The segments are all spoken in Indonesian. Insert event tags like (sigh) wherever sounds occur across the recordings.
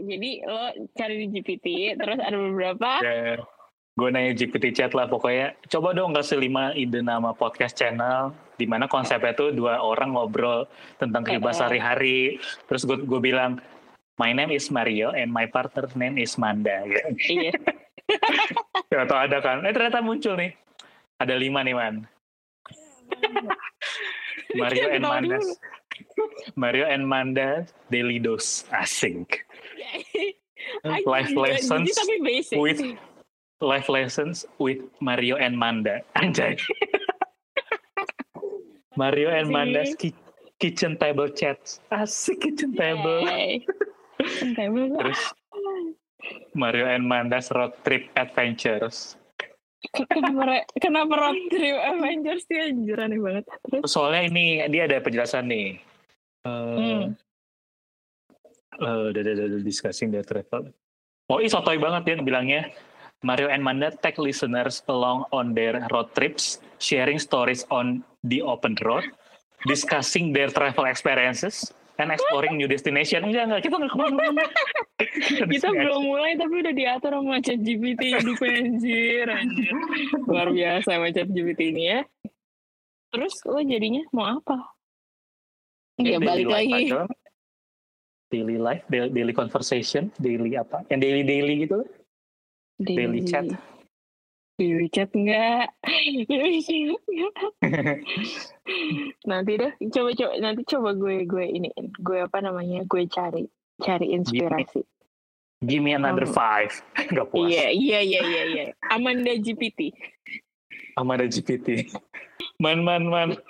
Jadi lo cari di GPT, terus ada beberapa. Ya, gue nanya GPT chat lah pokoknya. Coba dong kasih lima ide nama podcast channel di mana konsepnya tuh dua orang ngobrol tentang kehidupan Eh, eh. sehari-hari. Terus gue gue bilang, my name is Mario and my partner name is Manda. Iya. (laughs) Ya, atau ada kan? Eh ternyata muncul nih. Ada lima nih man. Mario and Ketawa Manda. dulu. Mario and Manda Daily Dose. Asik. Anjing, Life lessons with life lessons with Mario and Manda. Anjay. (laughs) Mario and. Manda's ki- kitchen table chats. Asik kitchen table. Yay. Table. Terus Mario and Manda's road trip adventures. Kenapa, road trip Avengers sih anjir aneh banget. Terus Soalnya ini dia ada penjelasan nih. Eh, Hmm. eh, udah, discussing their travel. Oh, ih sotoy banget ya bilangnya. Mario and Manda take listeners along on their road trips, sharing stories on the open road, discussing their travel experiences, and exploring new destination. Enggak, enggak, kita nggak ke mana-mana. (laughs) kita belum mulai tapi udah diatur sama ChatGPT hidup anjir anjir. Luar biasa sama ChatGPT ini ya. Terus lo jadinya mau apa? Ya Daily balik lagi. aja. Daily life, daily, daily conversation, daily apa? Yang daily-daily gitu. Daily chat. Daily chat enggak. (laughs) Nanti deh coba coba nanti coba gue gue ini gue apa namanya gue cari cari inspirasi. Give me another Oh. five. (laughs) Gak puas. Iya iya iya iya iya. Amanda GPT. Sama ada GPT. Man, man, man. (laughs)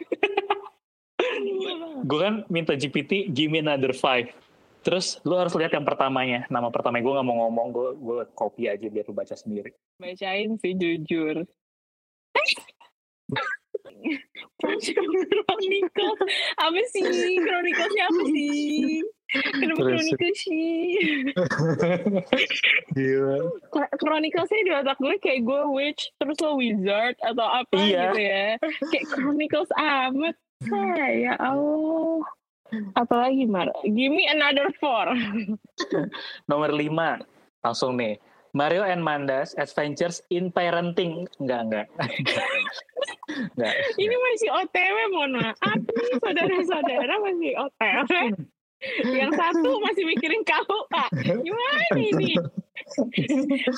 gue kan minta GPT, give me another five. Terus lu harus lihat yang pertamanya. Nama pertamanya gue gak mau ngomong, gue gue copy aja biar lu baca sendiri. Bacain sih jujur. (laughs) Chronicles apa sih Chroniclesnya apa sih kenapa. Chronicles sih (laughs) Gila. Di otak gue kayak gue witch terus lo wizard atau apa Iya. gitu ya kayak Chronicles amat ya Allah apalagi Mar give me another four (laughs) Nomor lima, langsung nih. Mario and Manda's Adventures in Parenting. Enggak, enggak. (laughs) enggak. ini masih OTW mohon maaf nih saudara-saudara masih OTW yang satu masih mikirin kau ah gimana ini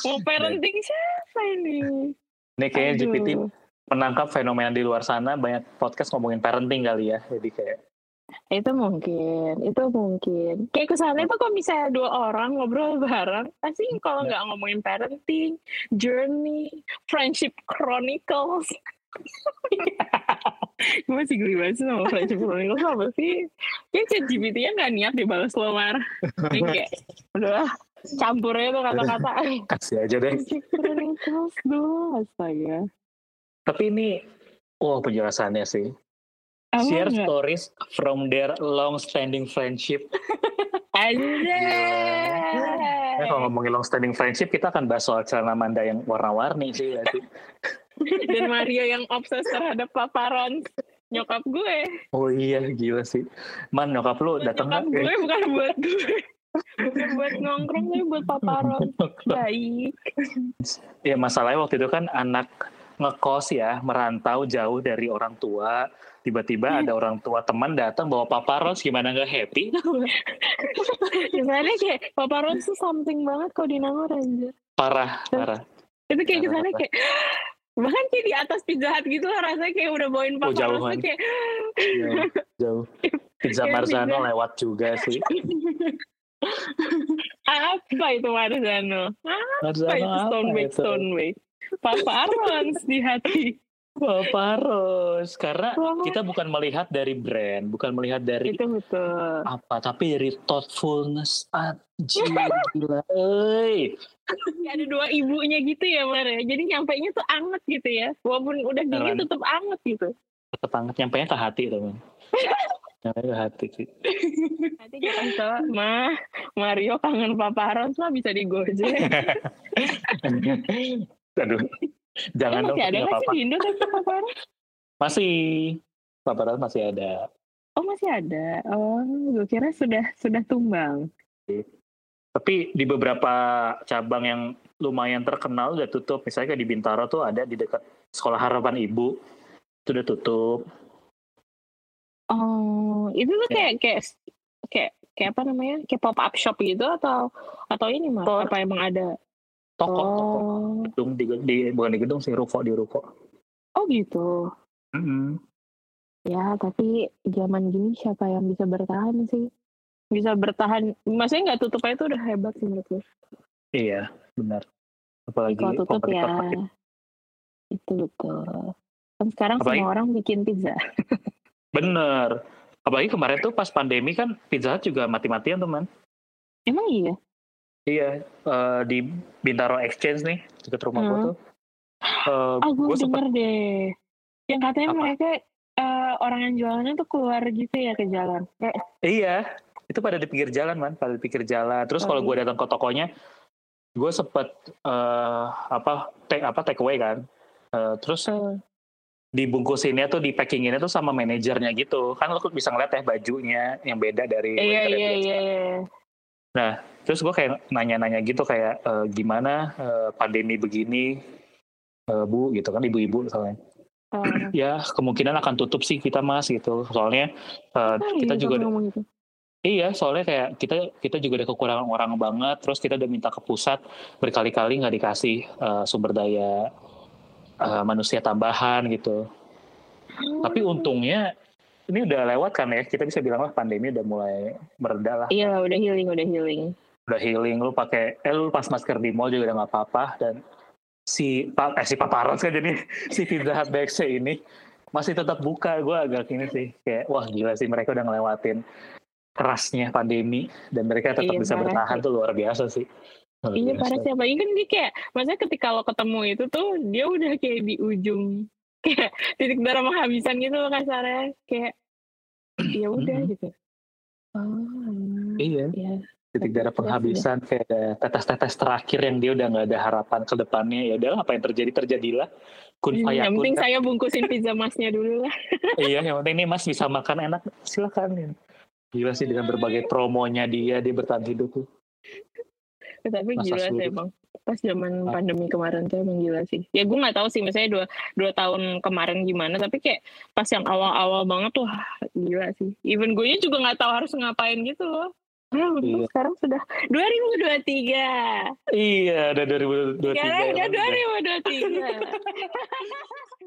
mau parenting siapa ini Ini kayaknya Aduh. GPT menangkap fenomena di luar sana banyak podcast ngomongin parenting kali ya. Jadi kayak itu mungkin itu mungkin. Kayak kesannya tuh kalau misalnya dua orang ngobrol (laughs) bareng pasti kalau nggak ngomongin parenting journey friendship chronicles. (laughs) Gue masih geli banget sih sama friendship chronicles apa sih? Kayak chat GPT nya nggak niat dibalas lo mar. Kayak udah campur aja tuh kata-kata. (laughs) Kasih aja deh. friendship chronicles dulu astaga. Tapi ini, oh penjelasannya sih. Apa Share nggak? stories from their long-standing friendship. (laughs) Anjay. Ya, kalau ngomongin long-standing friendship, kita akan bahas soal celana Manda yang warna-warni sih. berarti. (laughs) dan Mario yang obses terhadap paparan nyokap gue. Oh iya, gila sih. Man, nyokap lu datang nyokap gue bukan buat gue. Bukan buat nongkrong tapi buat paparan. (laughs) Baik. Ya masalahnya waktu itu kan anak ngekos ya, merantau jauh dari orang tua. Tiba-tiba ada orang tua teman datang bawa paparos, gimana nggak happy? (laughs) Kesannya kayak paparan tuh something banget kalau di Nangor aja. Parah, parah. Itu kayak parah. kayak bahkan kayak di atas pizza hut gitu lah rasanya kayak udah bawain Oh, jauhan. tuh kayak Jauh. (laughs) jauh. Pizza Marzano lewat juga sih. (laughs) apa itu Marzano? Apa Marzano itu Stone Bake Bake? Paparons di hati. Paparos. Karena Wah. kita bukan melihat dari brand, bukan melihat dari Itu betul. apa, tapi dari thoughtfulness. Anjir, (laughs) gila. Ada dua ibunya gitu ya Mar ya. Jadi nyampainya tuh anget gitu ya. Walaupun udah dingin tetap anget gitu. Tetep banget nyampe ke hati teman. Nyampe ke hati sih. Nanti kita mah Mario kangen paparon mah bisa di Gojek. (laughs) Aduh. Jangan dong, masih ada nggak sih di Indo tapi paparon? Masih. Papa Roach masih ada. Oh masih ada. Oh, gue kira sudah sudah tumbang. Tapi di beberapa cabang yang lumayan terkenal udah tutup. Misalnya kayak di Bintaro tuh ada di dekat Sekolah Harapan Ibu. Itu udah tutup. Oh, itu tuh Ya. kayak kayak kayak kayak apa namanya? Kayak pop up shop gitu atau atau ini mah? Apa emang ada? Toko, toko. Oh, Gedung di, di bukan di gedung sih, ruko di ruko. oh gitu. Mm-mm. Ya, tapi zaman gini siapa yang bisa bertahan sih? Bisa bertahan, maksudnya nggak tutup aja itu udah hebat sih menurut gue. Iya, benar. Apalagi Kalau tutup ya, itu betul. Kan sekarang Apalagi- semua orang bikin pizza. (laughs) Bener. Apalagi kemarin tuh pas pandemi kan Pizza juga mati-matian teman. Emang iya? Iya, eh, di Bintaro Exchange nih, dekat rumah gue Hmm. tuh. Eh, Oh, gue gue sempet denger deh. Yang katanya Apa? mereka eh, orang yang jualannya tuh keluar gitu ya ke jalan. Kayak, Iya, itu pada di pinggir jalan man, pada di pinggir jalan. Terus Oh, kalau gue iya. datang ke tokonya, gue sempet eh, apa take apa take away kan. Eh, terus eh, dibungkusinnya tuh di packinginnya tuh sama manajernya gitu. Kan lo bisa ngeliat ya bajunya yang beda dari iya, iya, iya, iya. Terus gue kayak nanya-nanya gitu kayak "Eh, gimana eh, pandemi begini, eh, bu gitu kan ibu-ibu soalnya. Eh, Ya kemungkinan akan tutup sih kita mas gitu. Soalnya oh, kita iya, juga ngomong gitu. Iya, soalnya kayak kita kita juga ada kekurangan orang banget, terus kita udah minta ke pusat berkali-kali nggak dikasih eh, sumber daya eh, manusia tambahan gitu. Tapi untungnya ini udah lewat kan ya, kita bisa bilang lah pandemi udah mulai mereda lah, Iya, udah healing, udah healing. Udah healing. Lu pakai, eh lu pas masker di mall juga udah nggak apa-apa dan si pa- eh si paparos kan jadi (laughs) si Pizza Hut BXC ini masih tetap buka. Gue agak ini sih kayak wah gila sih mereka udah ngelewatin kerasnya pandemi dan mereka tetap Iya, bisa bertahan sih. tuh luar biasa sih. Luar Iya biasa. parah sih apalagi kan dia kayak maksudnya ketika lo ketemu itu tuh dia udah kayak di ujung (laughs) kayak titik darah penghabisan gitu loh kasarnya kayak (clears throat) ya udah gitu. Oh, Iya, ya. Titik darah Iya, penghabisan kayak ada tetes-tetes terakhir yang dia udah nggak ada harapan ke depannya. Ya udahlah apa yang terjadi terjadilah. Kun Yang fayakun penting kan. saya bungkusin pizza masnya dulu lah. (laughs) iya, yang penting nih Mas bisa makan enak, silakan. Gila sih dengan berbagai promonya dia dia bertahan hidup tuh. Tapi Masa gila sih emang. Pas zaman Ah. pandemi kemarin tuh emang gila sih. Ya gue nggak tahu sih misalnya dua, dua tahun kemarin gimana. Tapi kayak pas yang awal-awal banget tuh gila sih. Even gue juga nggak tahu harus ngapain gitu loh. Untung Iya. sekarang sudah 2023. Iya, udah 2023. Sekarang udah. 2023.